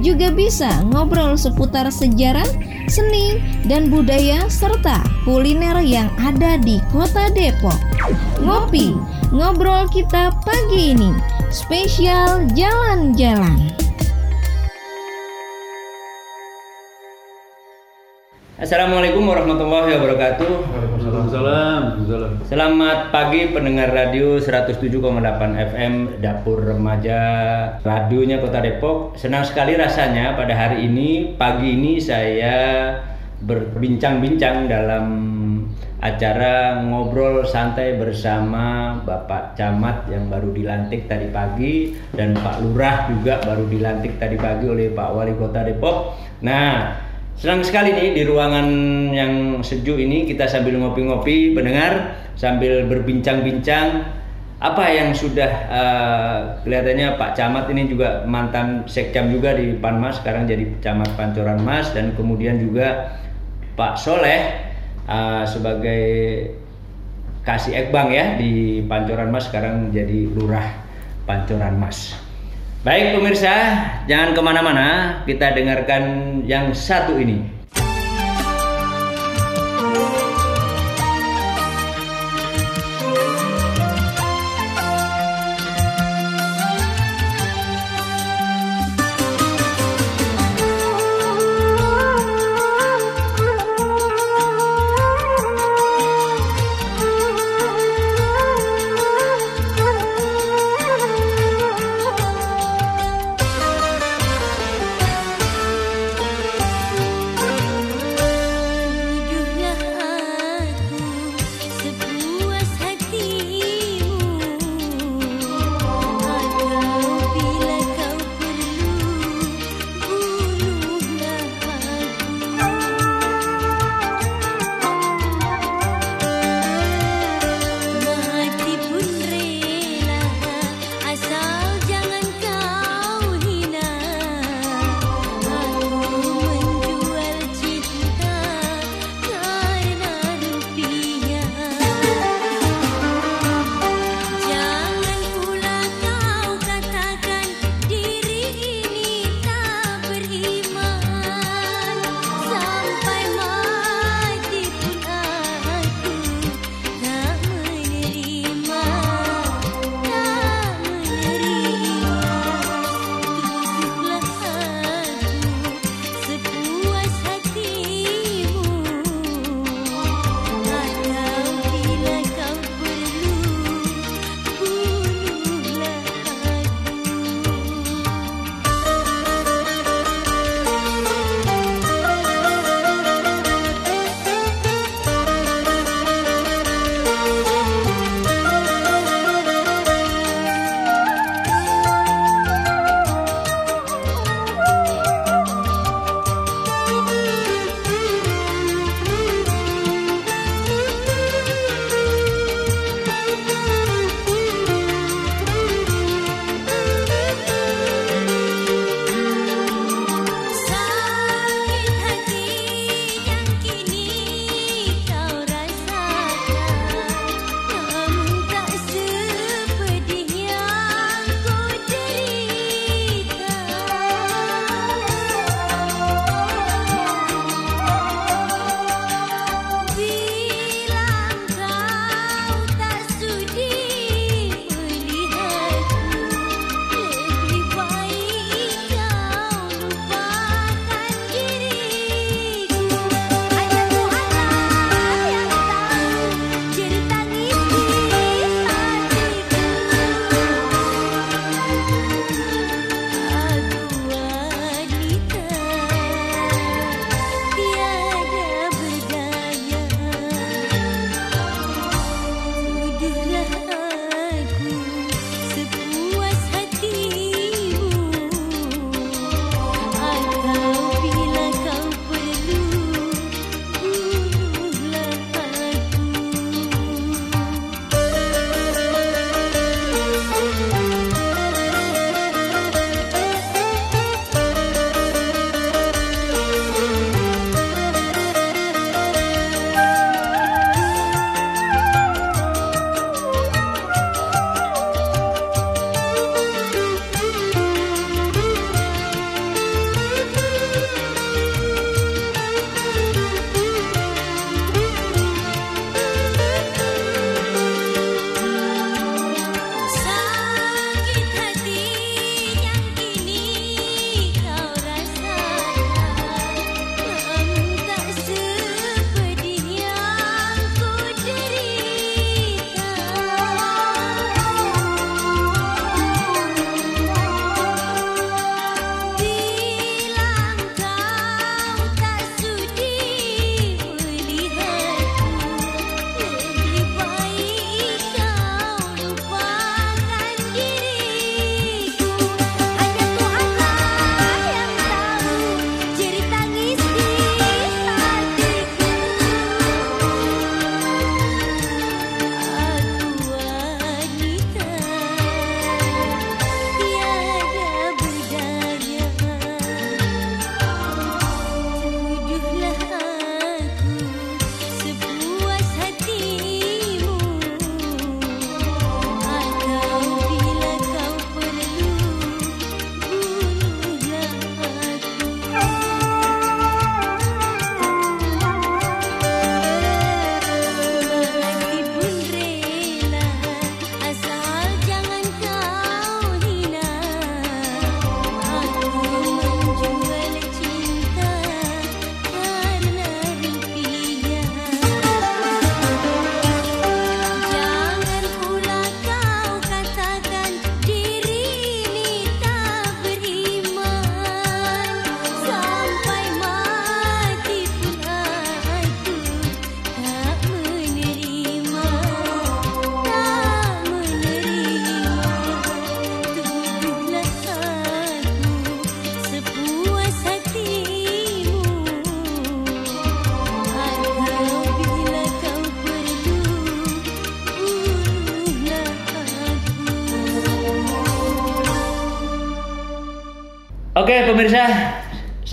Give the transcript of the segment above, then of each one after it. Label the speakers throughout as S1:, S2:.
S1: juga bisa ngobrol seputar sejarah, seni, dan budaya serta kuliner yang ada di kota Depok. Ngopi, ngobrol kita pagi ini, spesial jalan-jalan.
S2: Assalamualaikum warahmatullahi wabarakatuh.
S3: Waalaikumsalam.
S2: Selamat pagi pendengar radio 107,8 FM Dapur Remaja Radionya Kota Depok. Senang sekali rasanya pada hari ini pagi ini saya berbincang-bincang dalam acara ngobrol santai bersama Bapak Camat yang baru dilantik tadi pagi dan Pak Lurah juga baru dilantik tadi pagi oleh Pak Wali Kota Depok. Nah, Senang sekali nih di ruangan yang sejuk ini kita sambil ngopi-ngopi pendengar sambil berbincang-bincang apa yang sudah uh, kelihatannya Pak Camat ini juga mantan sekcam juga di Panmas sekarang jadi camat Pancoran Mas dan kemudian juga Pak Soleh uh, sebagai kasih ekbang ya di Pancoran Mas sekarang jadi lurah Pancoran Mas. Baik pemirsa, jangan ke mana-mana, kita dengarkan yang satu ini.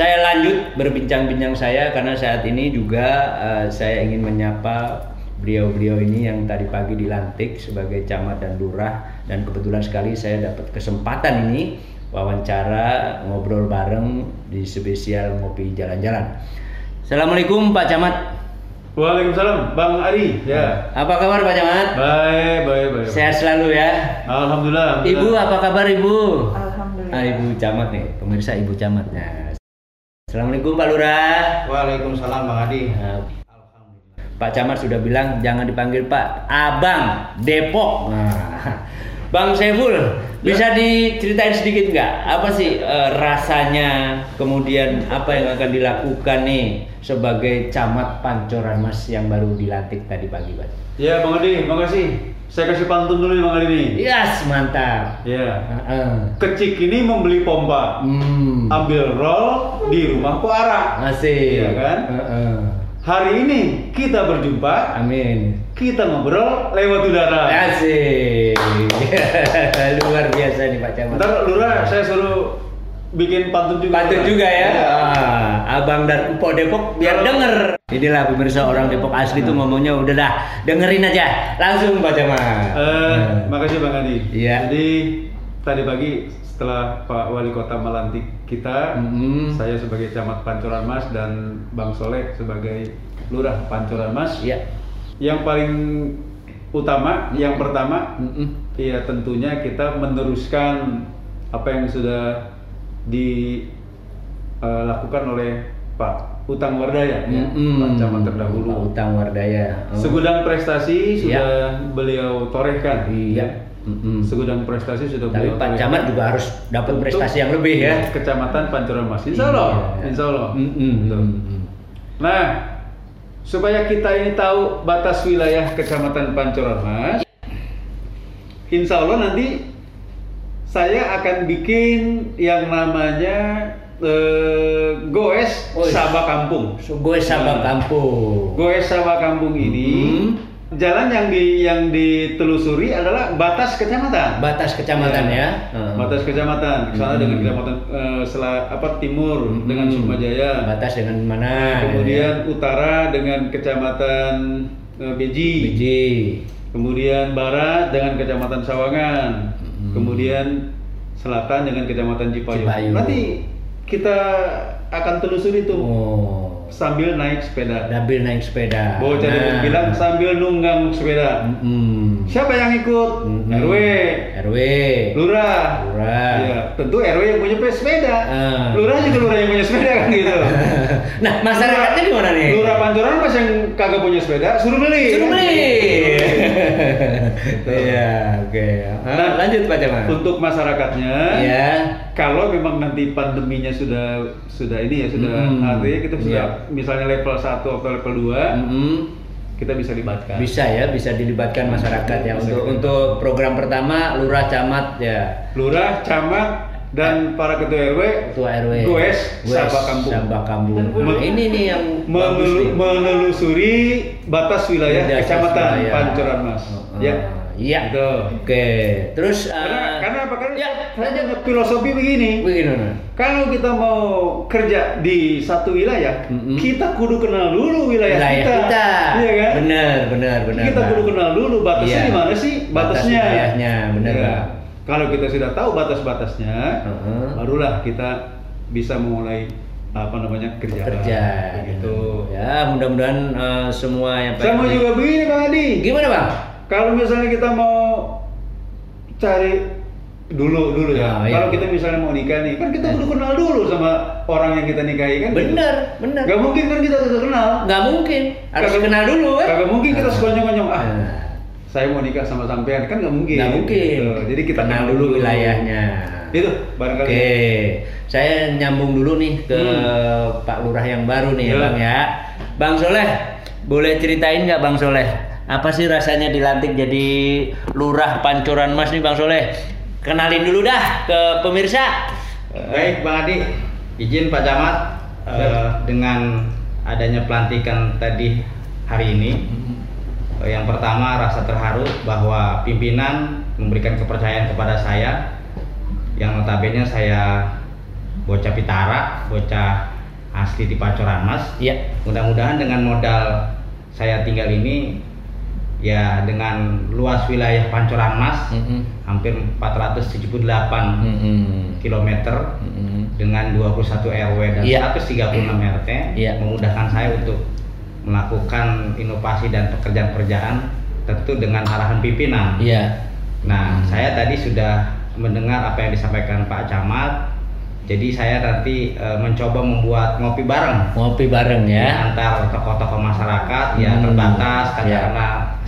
S2: Saya lanjut berbincang-bincang saya karena saat ini juga eh, saya ingin menyapa beliau-beliau ini yang tadi pagi dilantik sebagai camat dan lurah dan kebetulan sekali saya dapat kesempatan ini wawancara ngobrol bareng di spesial ngopi jalan-jalan. Assalamualaikum Pak Camat.
S3: Waalaikumsalam, Bang Ari. Ya.
S2: Apa kabar Pak Camat?
S3: Baik, baik, baik.
S2: Sehat selalu ya.
S3: Alhamdulillah.
S2: Ibu apa kabar Ibu?
S4: Alhamdulillah.
S2: Ah, Ibu Camat nih, pemirsa Ibu Camat. Nah, Assalamualaikum Pak Lurah.
S5: Waalaikumsalam Bang Adi.
S2: Nah, Pak Camat sudah bilang jangan dipanggil Pak, Abang Depok. Nah, Bang Saiful, bisa diceritain sedikit nggak apa sih eh, rasanya, kemudian apa yang akan dilakukan nih sebagai camat Pancoran Mas yang baru dilantik tadi pagi, Pak?
S3: Ya, Bang Adi, makasih. Saya kasih pantun dulu nih Bang Adi nih.
S2: Yes, mantap.
S3: Ya.
S2: Heeh.
S3: Kecik ini membeli pompa.
S2: Hmm.
S3: Ambil roll di rumah Kuara.
S2: Asik.
S3: Iya kan?
S2: Heeh.
S3: Hari ini kita berjumpa,
S2: Amin.
S3: Kita ngobrol lewat udara.
S2: Asik. Luar biasa nih Pak Camat.
S3: Ntar Lurah saya suruh bikin pantun juga.
S2: Pantun juga ya.
S3: Iya.
S2: Ah, Abang dan Empok Depok biar denger. Inilah pemirsa orang Depok asli tuh ngomongnya udah dah dengerin aja langsung Pak Camat.
S3: Eh, makasih Bang Adi.
S2: Iya.
S3: Jadi tadi pagi setelah Pak Wali Kota melantik kita,
S2: Mm-mm.
S3: saya sebagai camat Pancoran Mas dan Bang Soleh sebagai lurah Pancoran Mas.
S2: Iya.
S3: Yang paling utama, yang pertama,
S2: Mm-mm.
S3: ya tentunya kita meneruskan apa yang sudah dilakukan oleh Pak Utang Wardaya, ya,
S2: Mm-mm.
S3: Pak Camat
S2: Pak
S3: terdahulu.
S2: Utang Wardaya. Oh.
S3: Segudang prestasi
S2: Iya.
S3: sudah beliau torehkan.
S2: Iya. Mm-mm.
S3: Segudang prestasi sudah
S2: Tapi
S3: beliau
S2: Pak. Camat juga harus dapat prestasi yang lebih ya.
S3: Kecamatan Pancoran Mas. Insya Allah.
S2: Iya.
S3: Insya Allah. Betul. Nah, supaya kita ini tahu batas wilayah Kecamatan Pancoran Mas, Insya Allah nanti saya akan bikin yang namanya eh, Goes
S2: Goes.
S3: Sabah Kampung.
S2: So, gue Sabang
S3: Nah.
S2: Kampung.
S3: Goes Sabah Kampung ini
S2: Mhm.
S3: Jalan yang di yang ditelusuri adalah batas kecamatan.
S2: Batas kecamatan
S3: Iya.
S2: ya. Heeh.
S3: Batas kecamatan, ke sana
S2: Mhm.
S3: dengan kecamatan sela, apa timur dengan
S2: Hmm.
S3: Sukmajaya.
S2: Batas dengan mana?
S3: Kemudian utara dengan kecamatan eh, Beji.
S2: biji.
S3: Kemudian barat dengan kecamatan Sawangan.
S2: Mhm.
S3: Kemudian selatan dengan kecamatan Cipayung.
S2: Cipayung.
S3: Nanti kita akan telusuri tuh
S2: Oh.
S3: Sambil naik sepeda.
S2: Dabil naik sepeda.
S3: Bocah
S2: Nah.
S3: bilang sambil nunggang sepeda.
S2: Mm-mm.
S3: Siapa yang ikut?
S2: Mm-mm.
S3: RW,
S2: RW.
S3: lurah.
S2: Lurah.
S3: Iya, tentu RW yang punya sepeda.
S2: Ah.
S3: Lurah juga lurah yang punya sepeda kan gitu.
S2: Nah, masyarakatnya gimana nih?
S3: Lurah Pancoran pas yang kagak punya sepeda suruh beli.
S2: Suruh beli. Iya, oke. Ah,
S3: Nah,
S2: lanjut Pak Jamal.
S3: Untuk masyarakatnya,
S2: Iya.
S3: kalau memang nanti pandeminya sudah sudah ini ya sudah
S2: Mm-mm.
S3: artinya kita sudah
S2: Iya.
S3: misalnya level 1 atau level 2
S2: Mm-mm.
S3: Kita bisa libatkan.
S2: Bisa ya, bisa dilibatkan masyarakat ya
S3: Bisa
S2: untuk untuk program pertama lurah camat ya.
S3: Lurah, camat dan para ketua RW
S2: Ketua RW.
S3: Goes,
S2: Goes,
S3: Sabah Kampung.
S2: Sabah Kampung. Nah, ini nih yang
S3: menelu- menelusuri batas wilayah kecamatan
S2: wilayah.
S3: Pancoran Mas.
S2: Oh,
S3: Ya.
S2: Iya.
S3: Gitu.
S2: Oke. Terus
S3: Karena,
S2: eh,
S3: karena apa? Karena
S2: ya,
S3: saya filosofi begini.
S2: begini.
S3: Kalau kita mau kerja di satu wilayah,
S2: Mm-mm.
S3: kita kudu kenal dulu wilayah,
S2: Wilayah
S3: kita.
S2: kita.
S3: Iya kan?
S2: Benar, benar, benar.
S3: kita
S2: Bang.
S3: kudu kenal dulu batasnya
S2: Iya.
S3: di mana sih?
S2: Batas
S3: Batasnya.
S2: wilayahnya, benar. Bang.
S3: Kalau kita sudah tahu batas-batasnya,
S2: Heeh.
S3: barulah kita bisa memulai apa namanya kerja.
S2: kerja
S3: Gitu.
S2: Ya, mudah-mudahan eh, semua yang
S3: Sama
S2: pengen-
S3: juga begini Bang Adi.
S2: Gimana, Bang?
S3: Kalau misalnya kita mau cari dulu dulu ya.
S2: Ah, iya.
S3: Kalau kita misalnya mau nikah nih, kan kita
S2: Eh.
S3: kudu kenal dulu sama orang yang kita nikahi kan. gitu.
S2: Bener, bener.
S3: Gak mungkin kan kita sudah kenal.
S2: Nggak mungkin. Harus
S3: Kagak-
S2: kenal dulu kan?
S3: Kagak mungkin kita sekonyong-konyong ah.
S2: Nah.
S3: Saya mau nikah sama sampean kan nggak mungkin.
S2: Nggak mungkin.
S3: Gitu. Jadi kita
S2: kenal dulu wilayahnya.
S3: Itu barangkali.
S2: Oke, saya nyambung dulu nih ke
S3: Hmm.
S2: Pak Lurah yang baru nih ya,
S3: Ya.
S2: Bang ya. Bang Soleh, boleh ceritain nggak Bang Soleh? Apa sih rasanya dilantik jadi Lurah Pancoran Mas nih Bang Soleh? Kenalin dulu dah ke pemirsa.
S5: Baik Bang Adi, izin Pak Camat eh, dengan adanya pelantikan tadi hari ini. eh, yang pertama rasa terharu bahwa pimpinan memberikan kepercayaan kepada saya yang notabene saya bocah Pitara, bocah asli di Pancoran Mas.
S2: Iya.
S5: Mudah-mudahan dengan modal saya tinggal ini ya dengan luas wilayah Pancoran Mas
S2: Mm-mm.
S5: hampir 478
S2: Mm-mm.
S5: km
S2: Mm-mm.
S5: dengan 21 RW dan
S2: Iya.
S5: 136 RT
S2: Iya.
S5: memudahkan saya untuk melakukan inovasi dan pekerjaan-pekerjaan tentu dengan arahan pimpinan.
S2: Iya.
S5: Nah, saya tadi sudah mendengar apa yang disampaikan Pak Camat. Jadi saya nanti eh, mencoba membuat ngopi bareng
S2: Ngopi bareng ya.
S5: antar tokoh-tokoh masyarakat ya
S2: Hmm.
S5: terbatas
S2: Ya.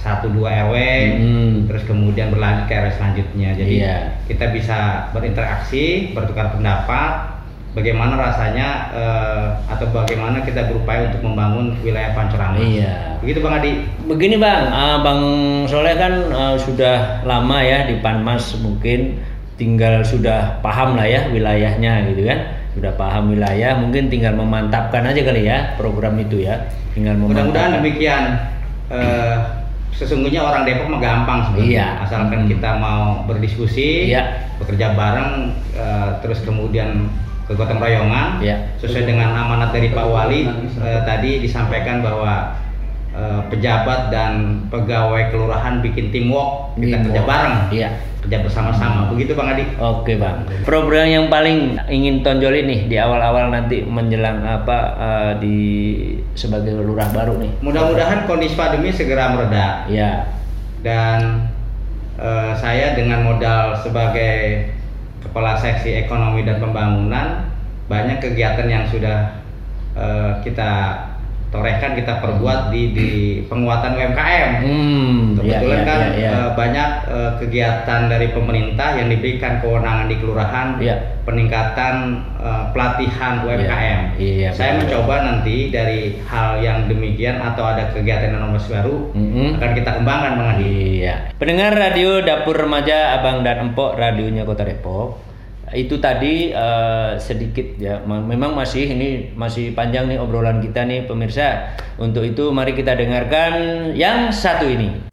S5: Satu dua RW
S2: Hmm.
S5: terus kemudian berlanjut ke RW selanjutnya. Jadi
S2: Iya.
S5: kita bisa berinteraksi, bertukar pendapat bagaimana rasanya eh, atau bagaimana kita berupaya untuk membangun wilayah Pancoran.
S2: Iya.
S5: Begitu Bang Adi.
S2: Begini bang, ah, bang Soleh kan ah, sudah lama ya di Panmas mungkin tinggal sudah paham lah ya wilayahnya gitu kan, sudah paham wilayah mungkin tinggal memantapkan aja kali ya program itu ya, tinggal
S5: Mudah-mudahan
S2: memantapkan.
S5: demikian. Eh, sesungguhnya orang Depok mah gampang sebenarnya.
S2: Iya.
S5: Asalkan
S2: Hmm.
S5: kita mau berdiskusi,
S2: Iya.
S5: bekerja bareng, eh, terus kemudian kegotong royongan.
S2: Iya.
S5: Sesuai dengan amanat dari Pak Wali eh, tadi disampaikan bahwa eh, pejabat dan pegawai kelurahan bikin teamwork, kita
S2: Teamwork.
S5: kerja bareng,
S2: Iya.
S5: Kerja bersama-sama. Begitu Bang Adi.
S2: Oke bang, program yang paling ingin tonjolin nih di awal-awal nanti menjelang apa eh, di sebagai lurah baru nih.
S5: Mudah-mudahan kondisi pandemi segera mereda.
S2: Ya,
S5: dan eh, saya dengan modal sebagai kepala seksi ekonomi dan pembangunan banyak kegiatan yang sudah eh, kita torehkan kita perbuat di di penguatan UMKM.
S2: hmm, ya,
S5: Kebetulan
S2: ya,
S5: kan
S2: ya, ya.
S5: banyak eh, kegiatan dari pemerintah yang diberikan kewenangan di kelurahan,
S2: Iya.
S5: peningkatan eh, pelatihan UMKM.
S2: Iya,
S5: Saya
S2: betul.
S5: mencoba nanti dari hal yang demikian atau ada kegiatan inovasi baru
S2: Mm-mm.
S5: akan kita kembangkan Bang Adi.
S2: Iya. Pendengar radio Dapur Remaja Abang dan Empok radionya Kota Depok. Itu tadi eh, sedikit ya. Ma- Memang masih ini masih panjang nih obrolan kita nih pemirsa. Untuk itu mari kita dengarkan yang satu ini.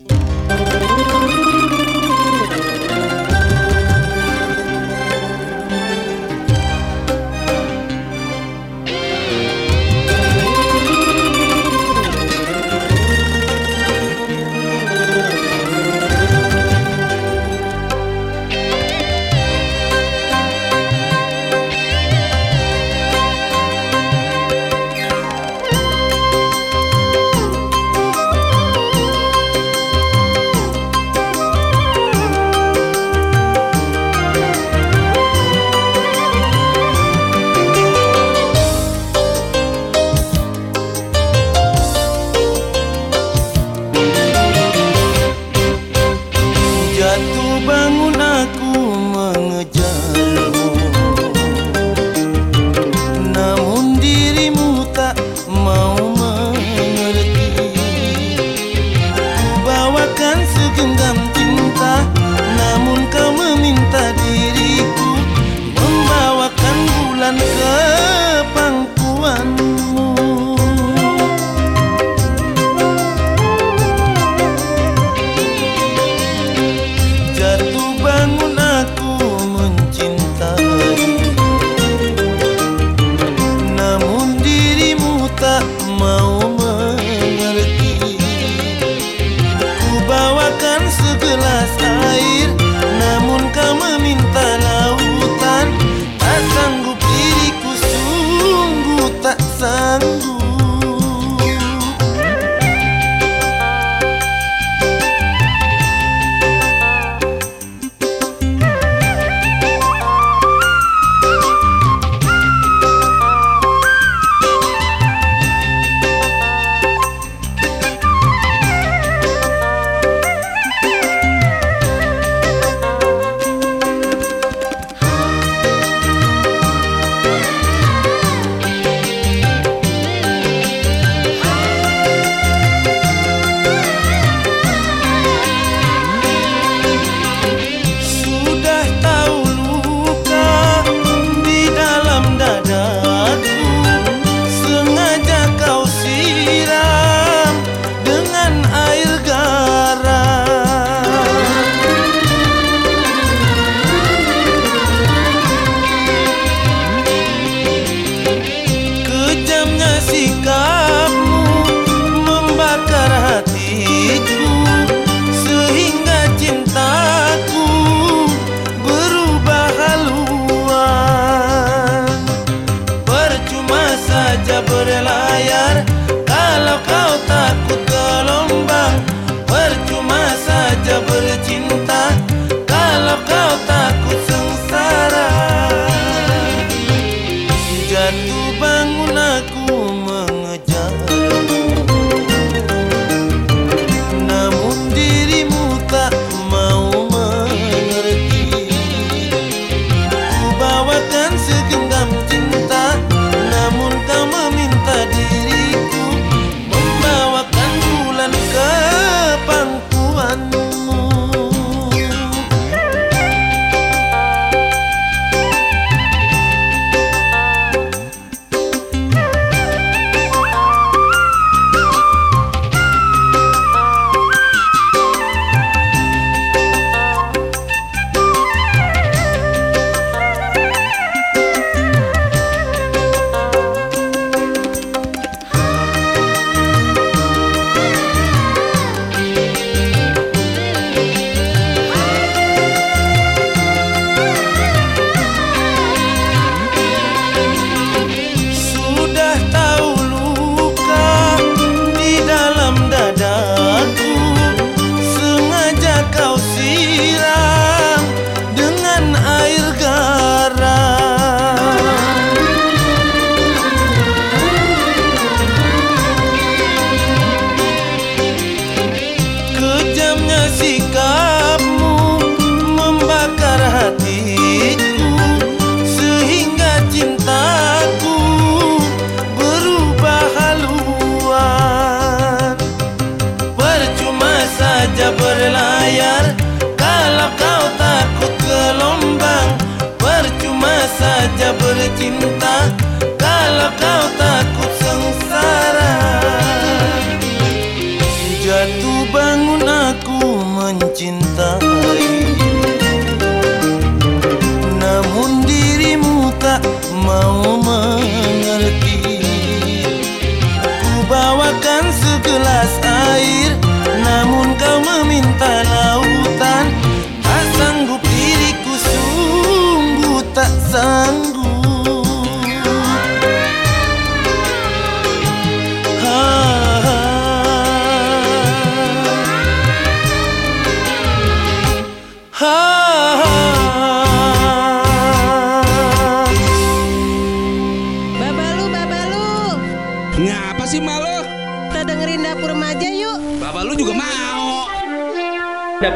S4: için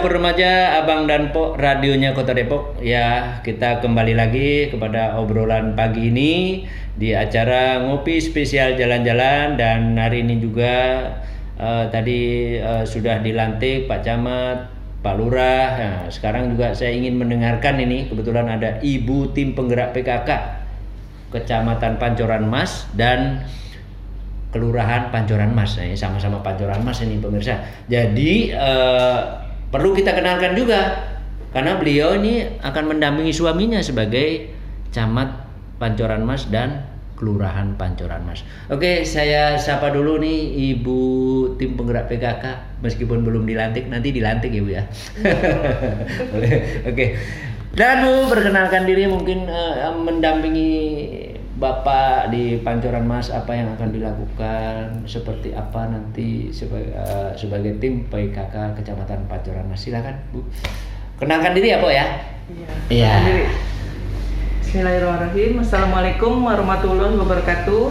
S4: Dapur Remaja
S2: Abang dan Po radionya Kota Depok ya kita kembali lagi kepada obrolan pagi ini di acara ngopi spesial jalan-jalan dan hari ini juga eh, tadi eh, sudah dilantik Pak Camat Pak Lurah nah, sekarang juga saya ingin mendengarkan ini kebetulan ada Ibu Tim Penggerak PKK Kecamatan Pancoran Mas dan Kelurahan Pancoran Mas. Nah, sama-sama Pancoran Mas ini pemirsa. Jadi eh, perlu kita kenalkan juga karena beliau ini akan mendampingi suaminya sebagai camat Pancoran Mas dan Kelurahan Pancoran Mas. Oke, saya sapa dulu nih Ibu tim penggerak PKK meskipun belum dilantik nanti dilantik ya Bu ya. Oke. Dan Bu perkenalkan diri mungkin eh, mendampingi Bapak di Pancoran Mas apa yang akan dilakukan seperti apa nanti sebagai eh, sebagai tim PKK Kecamatan Pancoran Mas silakan Bu. Kenalkan diri ya Bu ya. Iya.
S6: Sendiri. Bismillahirrahmanirrahim. Assalamualaikum warahmatullahi wabarakatuh.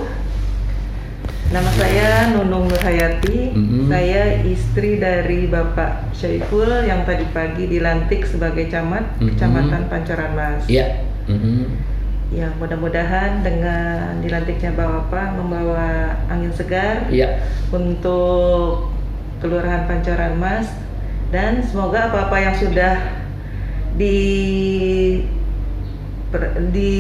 S6: Nama saya Nunung Nurhayati.
S2: Mhm.
S6: Saya istri dari Bapak Syaiful yang tadi pagi dilantik sebagai camat
S2: Mhm.
S6: Kecamatan Pancoran Mas.
S2: Iya. Mhm.
S6: Ya, mudah-mudahan dengan dilantiknya Bapak membawa angin segar
S2: Iya.
S6: untuk Kelurahan Pancoran Mas dan semoga apa-apa yang sudah di per- di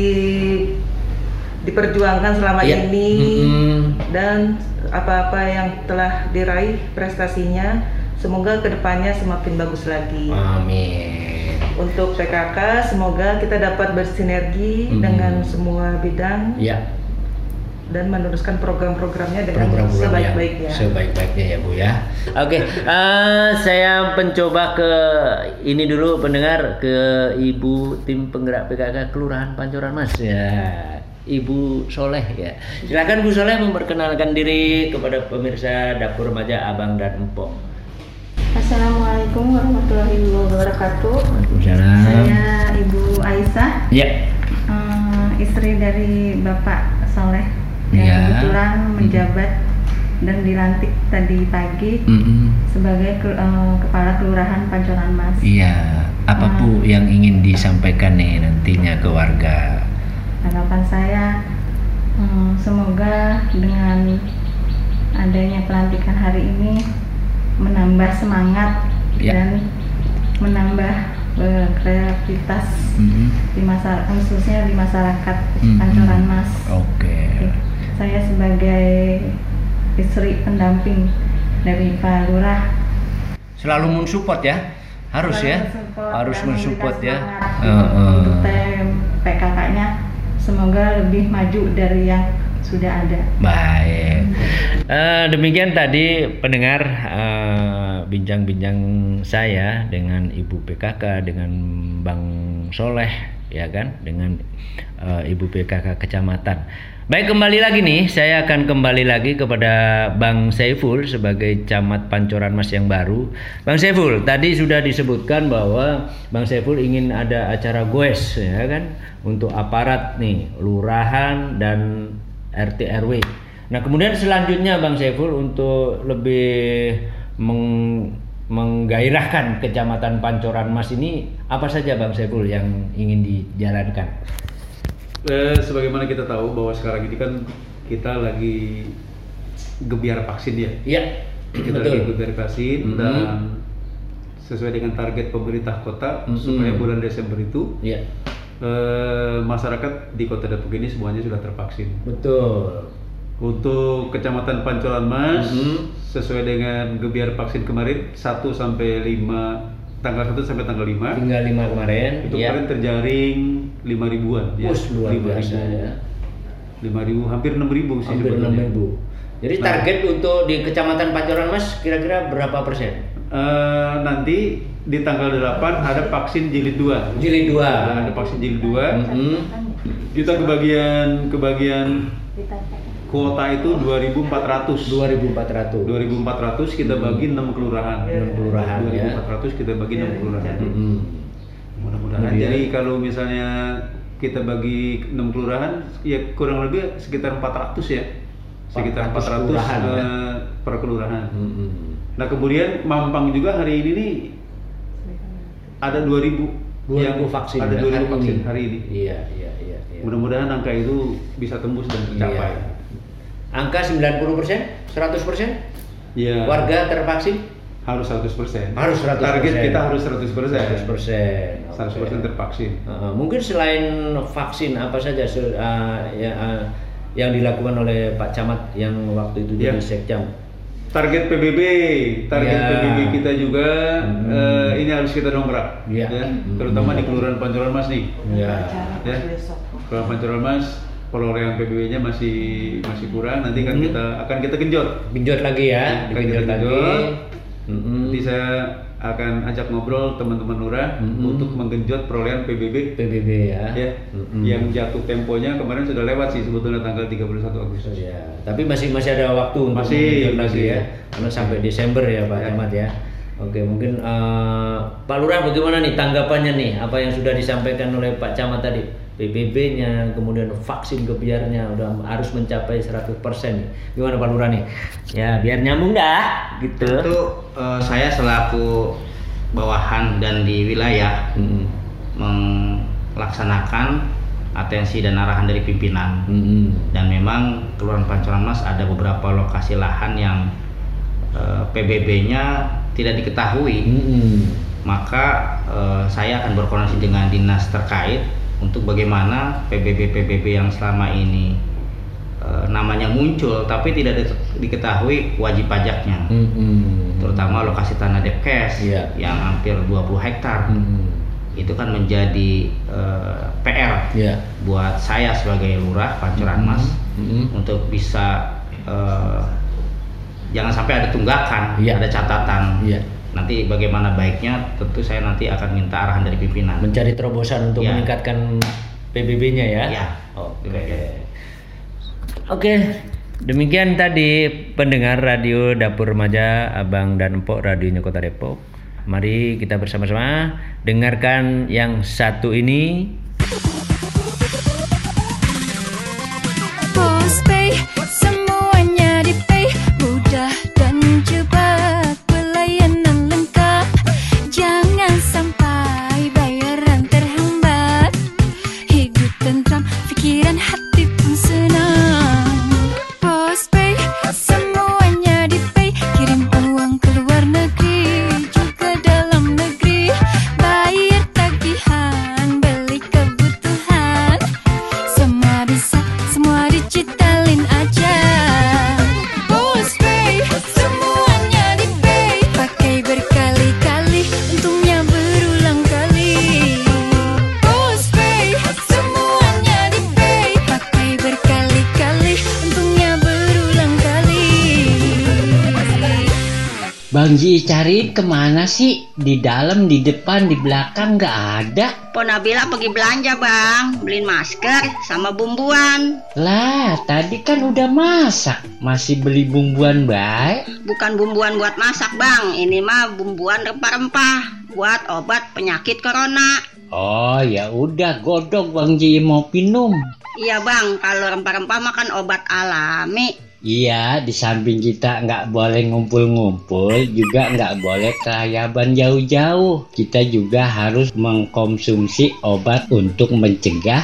S6: diperjuangkan selama
S2: Iya.
S6: ini
S2: Mhm.
S6: dan apa-apa yang telah diraih prestasinya semoga ke depannya semakin bagus lagi.
S2: Amin.
S6: Untuk PKK semoga kita dapat bersinergi
S2: Mhm.
S6: dengan semua bidang
S2: Iya.
S6: dan meneruskan program-programnya dengan
S2: program-program
S6: sebaik-baiknya.
S2: sebaik-baiknya ya Bu ya. Oke, eh, saya mencoba ke ini dulu pendengar ke Ibu tim penggerak PKK Kelurahan Pancoran Mas ya. Ibu Soleh ya. Silakan Bu Soleh memperkenalkan diri kepada pemirsa dapur remaja Abang dan Empok.
S7: Assalamualaikum warahmatullahi wabarakatuh.
S2: Waalaikumsalam.
S7: Saya Ibu Aisyah,
S2: Ya.
S7: eh, istri dari Bapak Soleh yang
S2: Ya.
S7: kebetulan menjabat dan dilantik tadi pagi
S2: Mm-mm.
S7: sebagai ke- eh, kepala kelurahan Pancoran Mas.
S2: Iya. Apa
S7: Hmm.
S2: Bu yang ingin disampaikan nih nantinya ke warga?
S7: Harapan saya eh, semoga dengan adanya pelantikan hari ini menambah semangat
S2: Ya.
S7: dan menambah eh, kreativitas
S2: Mm-mm.
S7: di masyarakat khususnya di masyarakat. Pancoran Mas.
S2: Oke.
S7: Saya sebagai istri pendamping dari Pak Lurah
S2: Selalu mensupport ya. Harus
S7: selalu
S2: ya.
S7: mensupport
S2: Harus mensupport ya.
S7: Untuk TM PKK-nya semoga lebih maju dari yang sudah ada.
S2: Baik. Eh, demikian tadi pendengar eh, bincang-bincang saya dengan Ibu PKK, dengan Bang Soleh, ya kan, dengan eh, Ibu PKK Kecamatan. Baik kembali lagi nih, saya akan kembali lagi kepada Bang Saiful sebagai camat Pancoran Mas yang baru. Bang Saiful, tadi sudah disebutkan bahwa Bang Saiful ingin ada acara goes, ya kan, untuk aparat nih, lurahan dan RT RW. Nah, kemudian selanjutnya Bang Saiful untuk lebih meng- menggairahkan Kecamatan Pancoran Mas ini apa saja Bang Saiful yang ingin dijalankan?
S3: Eh, sebagaimana kita tahu bahwa sekarang ini kan kita lagi gebiar vaksin ya.
S2: Iya.
S3: Kita
S2: betul.
S3: lagi gebiar vaksin
S2: Mhm.
S3: dan sesuai dengan target pemerintah kota
S2: Mhm.
S3: supaya bulan Desember itu
S2: Iya.
S3: Eh, masyarakat di Kota Depok ini semuanya sudah tervaksin.
S2: Betul.
S3: Untuk Kecamatan Pancoran Mas
S2: Mhm.
S3: sesuai dengan gebiar vaksin kemarin 1 sampai 5 tanggal 1 sampai tanggal 5
S2: Tinggal lima kemarin.
S3: itu
S2: ya.
S3: kemarin terjaring 5 ribuan
S2: Us, luar
S3: 5
S2: biasa
S3: ribu.
S2: ya.
S3: 5 ribu hampir 6 ribu sih
S2: Hampir
S3: sebetulnya.
S2: 6.000. Jadi
S3: Nah.
S2: target untuk di Kecamatan Pancoran Mas kira-kira berapa persen?
S3: Eh, nanti di tanggal 8 ada vaksin jilid 2
S2: Jilid 2.
S3: ada vaksin jilid 2
S2: Mhm.
S3: kita kebagian kebagian kuota itu 2400
S2: 2400.
S3: 2400 kita bagi 6 kelurahan
S2: 6 kelurahan, ya.
S3: 2400 kita bagi 6 kelurahan
S2: Mhm.
S3: mudah-mudahan
S2: Kemudian?
S3: jadi kalau misalnya kita bagi 6 kelurahan ya kurang lebih sekitar 400 ya sekitar
S2: 400
S3: 400
S2: kelurahan, ya.
S3: eh, per kelurahan
S2: Mhm.
S3: nah kemudian Mampang juga hari ini nih ada 2000
S2: 2000 vaksin
S3: ada
S2: ya,
S3: 2000
S2: hari
S3: vaksin
S2: ini.
S3: hari ini
S2: Iya, iya, iya, iya.
S3: mudah-mudahan angka itu bisa tembus dan tercapai
S2: Iya. Angka 90%, 100%?
S3: ya
S2: Warga tervaksin?
S3: harus 100%
S2: Harus 100%.
S3: target kita harus 100%
S2: 100%.
S3: 100%
S2: Oke.
S3: tervaksin
S2: Uh, mungkin selain vaksin apa saja uh, ya, uh, yang dilakukan oleh Pak Camat yang waktu itu jadi
S3: Ya.
S2: sekjam?
S3: Target PBB, target
S2: Ya.
S3: PBB kita juga
S2: Hmm.
S3: eh, ini harus kita dongkrak,
S2: Ya.
S3: ya,
S2: Hmm.
S3: terutama di Kelurahan Pancoran Mas nih,
S2: Ya.
S3: ya, Kelurahan Pancoran Mas, perolehan PBB-nya masih masih kurang, nanti kan
S2: Hmm.
S3: kita akan kita genjot,
S2: Genjot lagi ya,
S3: Akan
S2: digenjot
S3: kita
S2: lagi. Mm-mm.
S3: nanti saya akan ajak ngobrol teman-teman lurah
S2: Hmm.
S3: untuk menggenjot perolehan PBB,
S2: PBB ya.
S3: ya,
S2: Mm-mm.
S3: yang jatuh temponya kemarin sudah lewat sih sebetulnya tanggal 31 Agustus.
S2: Ya, tapi masih masih ada waktu untuk
S3: Masih,
S2: mengenjot lagi
S3: masih.
S2: ya, karena sampai Desember ya Pak
S3: Ya.
S2: Ya. Oke, mungkin eh, Pak Lurah bagaimana nih tanggapannya nih apa yang sudah disampaikan oleh Pak Camat tadi? PBB-nya, kemudian vaksin kebiarnya udah harus mencapai 100% nih. Gimana Pak Lurah nih? Ya, biar nyambung dah gitu.
S5: Tentu eh, saya selaku bawahan dan di wilayah
S2: Mm-mm.
S5: melaksanakan atensi dan arahan dari pimpinan.
S2: Mm-mm.
S5: Dan memang Kelurahan Pancoran Mas ada beberapa lokasi lahan yang eh, PBB-nya tidak diketahui.
S2: Mm-mm.
S5: Maka eh, saya akan berkoordinasi dengan dinas terkait untuk bagaimana PBB-PBB yang selama ini eh, namanya muncul tapi tidak di- diketahui wajib pajaknya.
S2: Mm-mm.
S5: Terutama lokasi tanah Depkes
S2: Iya.
S5: yang hampir 20 hektar.
S2: Mm-mm.
S5: Itu kan menjadi eh, PR
S2: Ya.
S5: buat saya sebagai lurah Pancoran Mas
S2: Mm-mm.
S5: untuk bisa eh, jangan sampai ada tunggakan,
S2: Iya.
S5: ada catatan.
S2: Iya.
S5: Nanti bagaimana baiknya tentu saya nanti akan minta arahan dari pimpinan.
S2: Mencari terobosan untuk
S5: Ya.
S2: meningkatkan PBB-nya ya.
S5: Ya.
S2: Oke. Oke. Demikian tadi pendengar radio Dapur Remaja Abang dan Empok radionya Kota Depok. Mari kita bersama-sama dengarkan yang satu ini
S8: Cari ke
S9: mana sih? Di dalam, di depan, di belakang nggak ada.
S10: Po Nabila pergi belanja bang, beliin masker sama bumbuan.
S9: Lah, tadi kan udah masak. Masih beli bumbuan baik.
S10: Bukan bumbuan buat masak bang, ini mah bumbuan rempah-rempah buat obat penyakit corona.
S9: Oh ya udah godok Bang Ji mau minum.
S10: Iya bang, kalau rempah-rempah makan obat alami.
S9: Iya, di samping kita nggak boleh ngumpul-ngumpul, juga nggak boleh kelayaban jauh-jauh. Kita juga harus mengkonsumsi obat untuk mencegah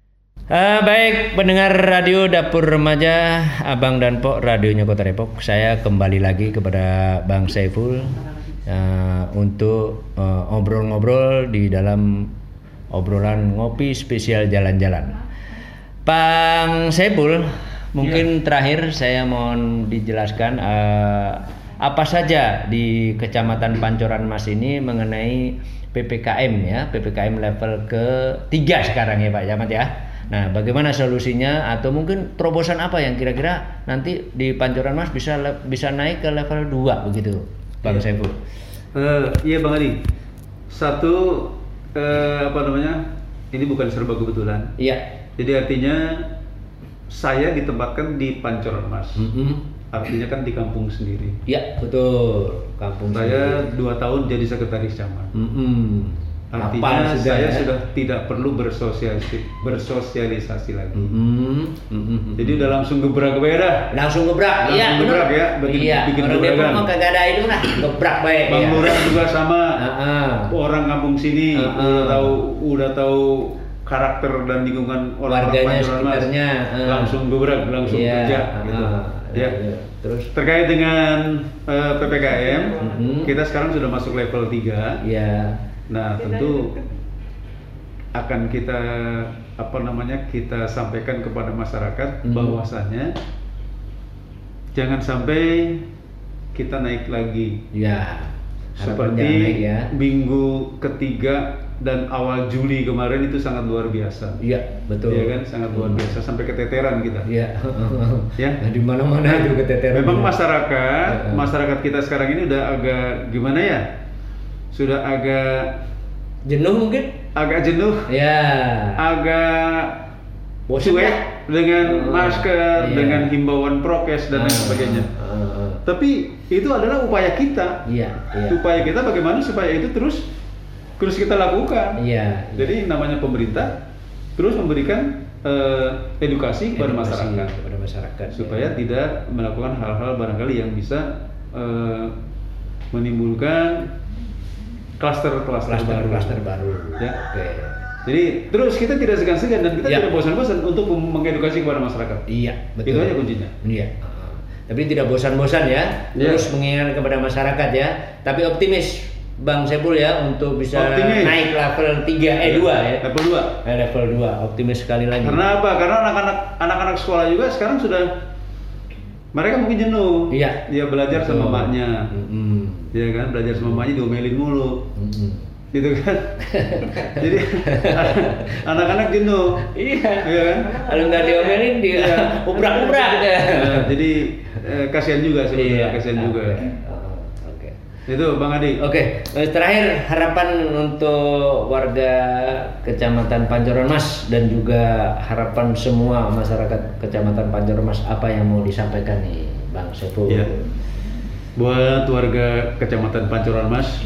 S2: Ah, baik pendengar radio Dapur Remaja Abang dan Pok radionya Kota Depok. Saya kembali lagi kepada Bang Saiful ah, untuk ah, ngobrol-ngobrol di dalam obrolan ngopi spesial jalan-jalan. Bang Saiful, mungkin terakhir saya mohon dijelaskan ah, apa saja di Kecamatan Pancoran Mas ini mengenai PPKM ya, PPKM level ketiga sekarang ya Pak Camat ya. Nah, bagaimana solusinya atau mungkin terobosan apa yang kira-kira nanti di Pancoran Mas bisa bisa naik ke level 2 begitu, Bang
S3: Iya.
S2: Saiful?
S3: Eh, iya Bang Adi. Satu eh, apa namanya? Ini bukan serba kebetulan.
S2: Iya.
S3: Jadi artinya saya ditempatkan di Pancoran Mas. Artinya kan di kampung sendiri.
S2: Iya, betul. Kampung
S3: Saya
S2: sendiri.
S3: dua tahun jadi sekretaris camat.
S2: Mm-mm.
S3: Artinya
S2: sudah
S3: saya
S2: ya?
S3: sudah tidak perlu bersosialisasi, bersosialisasi lagi.
S2: Mm-mm. Mm-mm.
S3: Jadi udah langsung gebrak gue dah.
S2: Langsung gebrak,
S3: Langsung
S2: iya
S3: gebrak ya, bikin,
S2: iya,
S3: bikin
S2: orang Depok mah kagak ada itu lah, gebrak baik.
S3: Bang
S2: ya.
S3: Lurah juga sama.
S2: Heeh.
S3: Orang kampung sini
S2: Heeh.
S3: udah tahu udah tahu karakter dan lingkungan orang
S2: Warganya, sekitarnya, heeh.
S3: langsung gebrak, langsung
S2: Iya,
S3: kerja
S2: heeh.
S3: gitu. Ya.
S2: Iya. Terus
S3: Terkait dengan eh, PPKM,
S2: Mhm.
S3: kita sekarang sudah masuk level 3.
S2: Iya.
S3: Nah, tentu akan kita apa namanya kita sampaikan kepada masyarakat
S2: Mhm.
S3: bahwasannya jangan sampai kita naik lagi.
S2: Ya.
S3: Seperti
S2: naik ya.
S3: minggu ketiga dan awal Juli kemarin itu sangat luar biasa.
S2: Iya, betul.
S3: Iya kan, sangat luar biasa sampai keteteran kita.
S2: Iya.
S3: ya.
S2: Nah, di mana-mana itu keteteran.
S3: Memang
S2: ya.
S3: masyarakat, masyarakat kita sekarang ini udah agak gimana ya? Sudah agak
S2: jenuh mungkin?
S3: Agak jenuh.
S2: Ya.
S3: Agak cuek
S2: ya?
S3: dengan
S2: Oh,
S3: masker,
S2: iya.
S3: dengan himbauan prokes dan lain
S2: Ah,
S3: sebagainya.
S2: ah, ah.
S3: Tapi itu adalah upaya kita.
S2: Iya, iya.
S3: Upaya kita bagaimana supaya itu terus terus kita lakukan.
S2: Iya.
S3: Jadi namanya pemerintah terus memberikan eh, edukasi kepada masyarakat
S2: kepada masyarakat
S3: supaya
S2: ya.
S3: tidak melakukan hal-hal barangkali yang bisa eh, menimbulkan klaster-klaster baru.
S2: Klaster baru.
S3: Ya.
S2: Oke.
S3: Jadi terus kita tidak segan-segan dan kita
S2: Ya.
S3: tidak bosan-bosan untuk mengedukasi kepada masyarakat.
S2: Iya, betul.
S3: Itu aja kuncinya.
S2: Iya. Tapi tidak bosan-bosan ya,
S3: Iya.
S2: terus mengingatkan kepada masyarakat ya, tapi optimis Bang Sepul ya untuk bisa
S3: Optimis.
S2: naik level 3 eh 2 ya.
S3: Level 2.
S2: Eh, level 2, optimis sekali lagi.
S3: Karena apa? Karena anak-anak anak-anak sekolah juga sekarang sudah mereka mungkin jenuh.
S2: Iya.
S3: Dia belajar sama
S2: Betul.
S3: maknya.
S2: Mm-mm.
S3: Iya kan? Belajar sama maknya diomelin mulu.
S2: Mm-mm.
S3: Gitu kan? Jadi anak-anak jenuh.
S2: Iya.
S3: Iya kan?
S2: Kalau nggak diomelin dia
S3: Iya.
S2: ubrak-ubrak.
S3: Nah, jadi eh, kasihan juga sebenarnya,
S2: Iya.
S3: kasihan juga.
S2: Oke.
S3: Itu Bang Adi.
S2: Oke, eh, terakhir harapan untuk warga Kecamatan Pancoran Mas dan juga harapan semua masyarakat Kecamatan Pancoran Mas apa yang mau disampaikan nih Bang Sefu?
S3: Iya. Buat warga Kecamatan Pancoran Mas,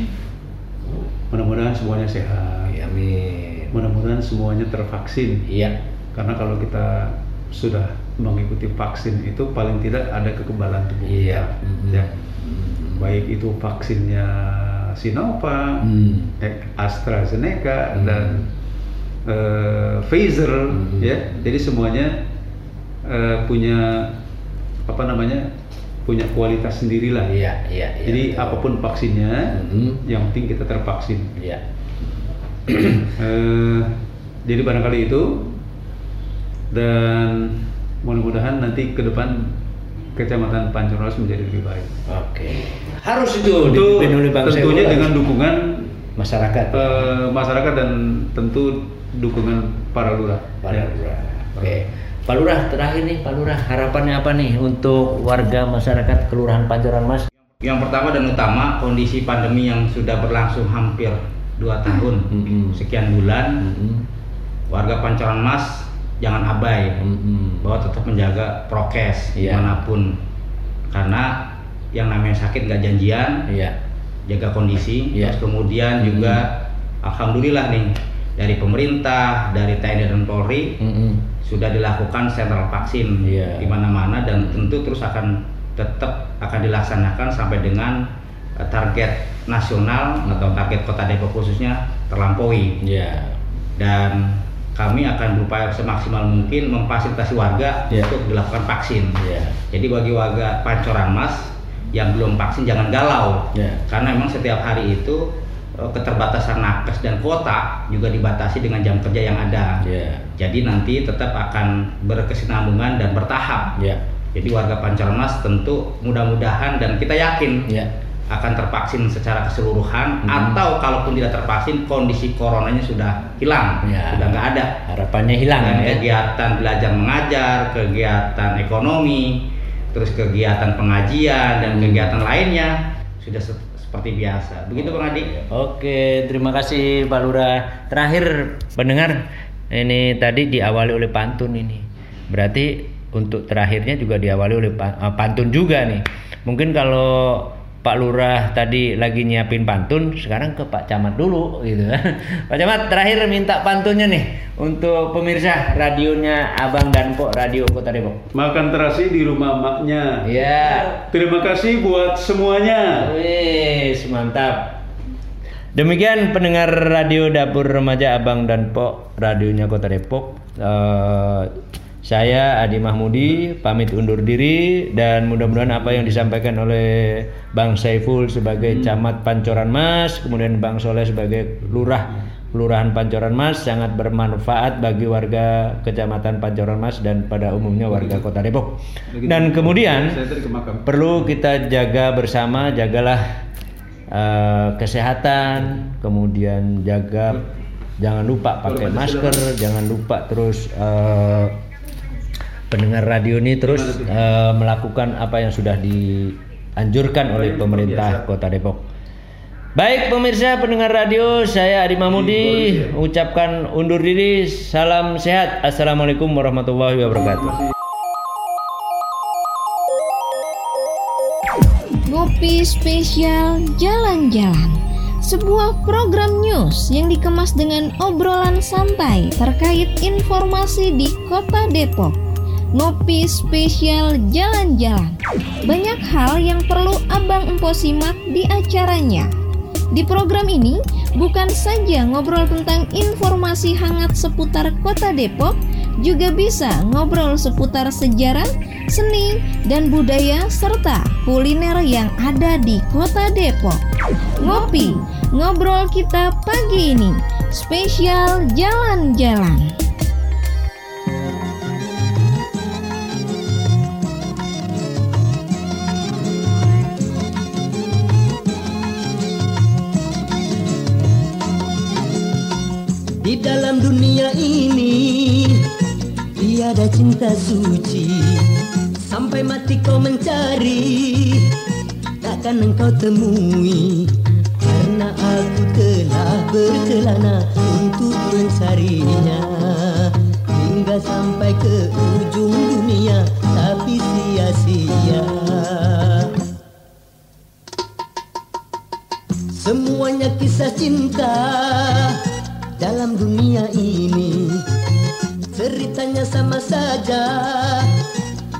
S3: mudah-mudahan semuanya sehat.
S2: Ya, amin.
S3: Mudah-mudahan semuanya tervaksin.
S2: Iya.
S3: Karena kalau kita sudah mengikuti vaksin itu paling tidak ada kekebalan tubuh
S2: Iya.
S3: kita. Ya. Baik itu vaksinnya Sinovac,
S2: Hmm.
S3: eh, AstraZeneca dan eh, Pfizer ya. Jadi semuanya eh, punya apa namanya? punya kualitas sendirilah.
S2: Iya, iya, iya.
S3: Jadi apa pun vaksinnya, yang penting kita tervaksin.
S2: Iya.
S3: Eh, jadi barangkali itu dan mudah-mudahan nanti ke depan Kecamatan Pancoros menjadi lebih baik.
S2: Oke. Harus itu dipimpin oleh Bang
S3: tentunya
S2: Sefu.
S3: dengan dukungan
S2: masyarakat,
S3: eh, masyarakat dan tentu dukungan para lurah.
S2: Para
S3: Ya.
S2: lurah. Oke. Pak Lurah terakhir nih, Pak Lurah harapannya apa nih untuk warga masyarakat Kelurahan Pancoran Mas?
S5: Yang pertama dan utama kondisi pandemi yang sudah berlangsung hampir dua tahun, sekian bulan, warga Pancoran Mas jangan abai, bahwa tetap menjaga prokes
S2: Iya.
S5: di mana pun, karena yang namanya sakit nggak janjian, jaga kondisi,
S2: Iya.
S5: terus kemudian juga alhamdulillah nih dari pemerintah, dari TNI dan Polri sudah dilakukan sentral vaksin
S2: Iya.
S5: di mana-mana dan tentu terus akan tetap akan dilaksanakan sampai dengan eh, target nasional atau target Kota Depok khususnya terlampaui.
S2: Iya.
S5: Dan kami akan berupaya semaksimal mungkin memfasilitasi warga
S2: Iya.
S5: untuk dilakukan vaksin.
S2: Iya.
S5: Jadi bagi warga Pancoran Mas yang belum vaksin jangan galau.
S2: Iya.
S5: Karena memang setiap hari itu eh, keterbatasan nakes dan kuota juga dibatasi dengan jam kerja yang ada.
S2: Iya.
S5: Jadi nanti tetap akan berkesinambungan dan bertahap.
S2: Iya.
S5: Jadi warga Pancoran Mas tentu mudah-mudahan dan kita yakin
S2: Iya.
S5: akan tervaksin secara keseluruhan
S2: Mhm.
S5: atau kalaupun tidak tervaksin kondisi coronanya sudah hilang,
S2: Ya.
S5: sudah nggak ada.
S2: Harapannya hilang
S5: Dan
S2: ya.
S5: kegiatan belajar mengajar, kegiatan ekonomi, terus kegiatan pengajian dan kegiatan lainnya sudah se- seperti biasa. Begitu Bang Adi.
S2: Oke, terima kasih Pak Lurah. Terakhir pendengar, ini tadi diawali oleh pantun ini. Berarti untuk terakhirnya juga diawali oleh eh, pantun juga nih. Mungkin kalau Pak Lurah tadi lagi nyiapin pantun, sekarang ke Pak Camat dulu gitu kan. Pak Camat terakhir minta pantunnya nih untuk pemirsa radionya Abang dan Pok Radio Kota Depok.
S3: Makan terasi di rumah maknya.
S2: Ya.
S3: Terima kasih buat semuanya.
S2: Wih, mantap. Demikian pendengar radio Dapur Remaja Abang dan Pok radionya Kota Depok. Eh, saya Adi Mahmudi pamit undur diri dan mudah-mudahan apa yang disampaikan oleh Bang Saiful sebagai camat Pancoran Mas, kemudian Bang Soleh sebagai lurah Kelurahan Pancoran Mas sangat bermanfaat bagi warga Kecamatan Pancoran Mas dan pada umumnya warga Kota Depok. Dan kemudian perlu kita jaga bersama jagalah eh, kesehatan kemudian jaga jangan lupa pakai masker jangan lupa terus eh, pendengar radio ini terus eh, melakukan apa yang sudah dianjurkan oleh pemerintah Kota Depok. Baik pemirsa pendengar radio saya Adi Mahmudi ucapkan undur diri salam sehat. Assalamualaikum warahmatullahi wabarakatuh.
S1: Ngopi spesial jalan-jalan. Sebuah program news yang dikemas dengan obrolan santai terkait informasi di Kota Depok. Ngopi spesial jalan-jalan. Banyak hal yang perlu Abang Empo simak di acaranya. Di program ini bukan saja ngobrol tentang informasi hangat seputar Kota Depok, juga bisa ngobrol seputar sejarah, seni, dan budaya serta kuliner yang ada di Kota Depok. Ngopi ngobrol kita pagi ini. Spesial jalan-jalan.
S11: Tiada cinta suci. Sampai mati kau mencari Takkan engkau temui. Karena aku telah berkelana Untuk mencarinya. Hingga sampai ke ujung dunia Tapi sia-sia. Semuanya kisah cinta dalam dunia ini Ceritanya sama saja.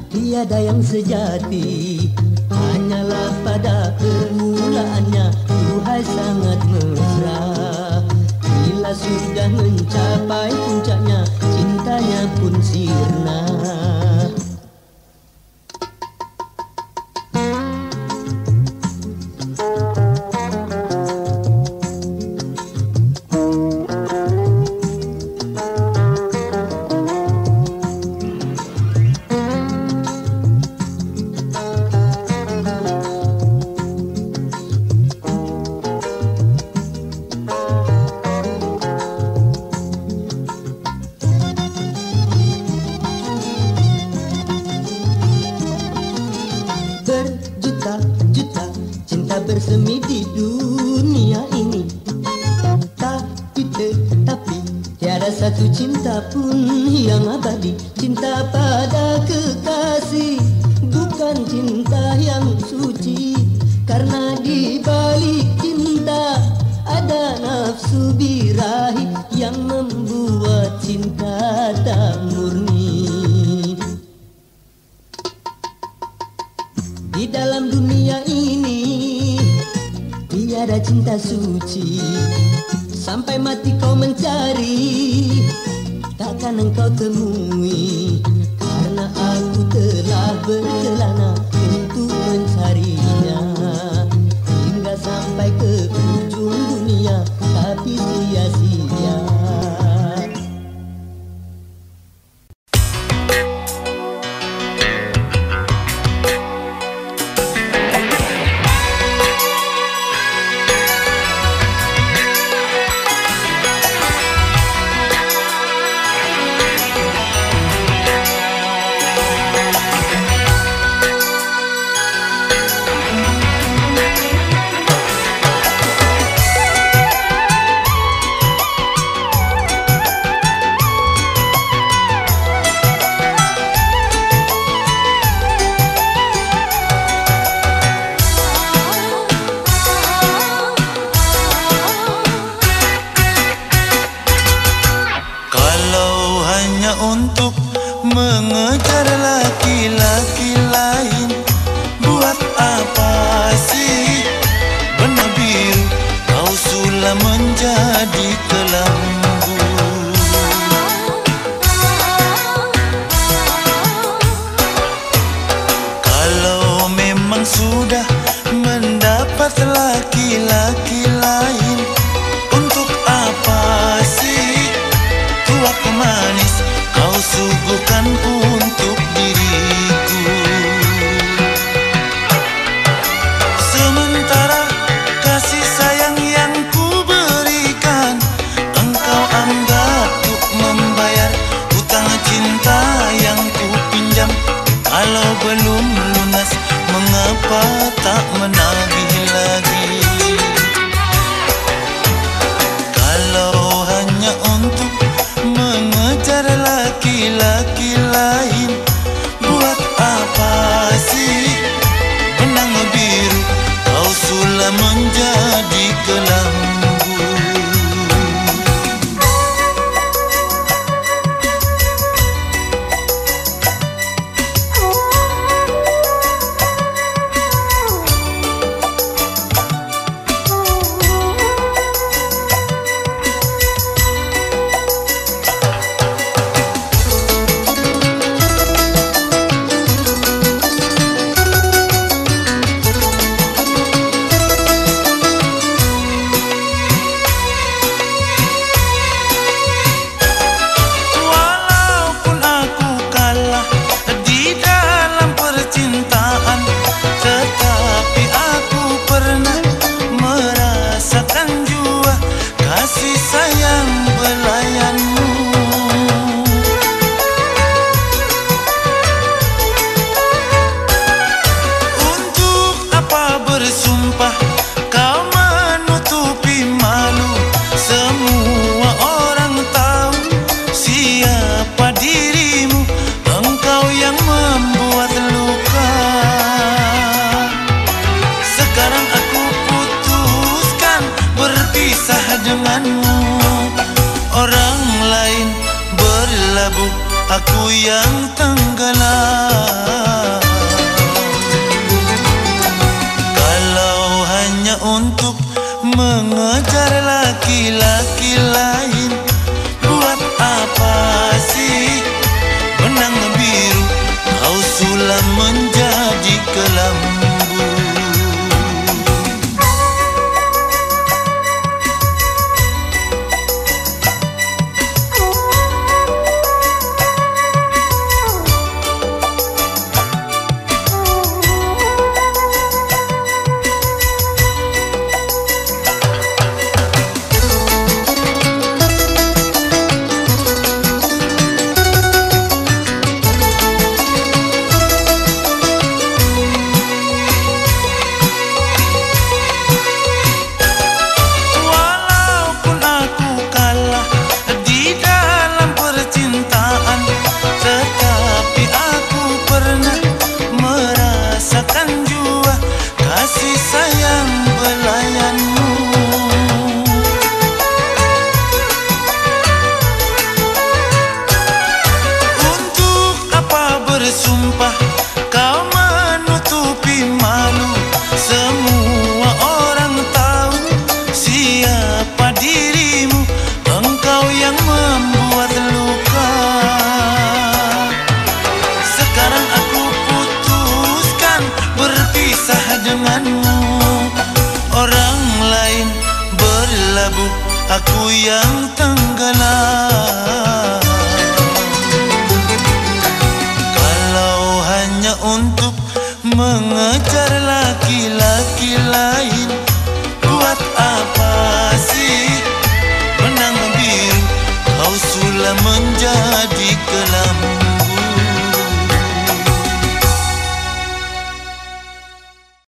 S11: Tiada yang sejati. Hanyalah pada permulaannya. Tuhai sangat mesra. Bila sudah mencapai puncaknya Cintanya pun sirna Tiada cinta suci. Sampai mati kau mencari. Takkan engkau temui. Karena aku telah berkelana Untuk mencarinya
S4: sudah mendapat laki-laki lain. Untuk apa sih? Tua pemanis kau suguhkan untuk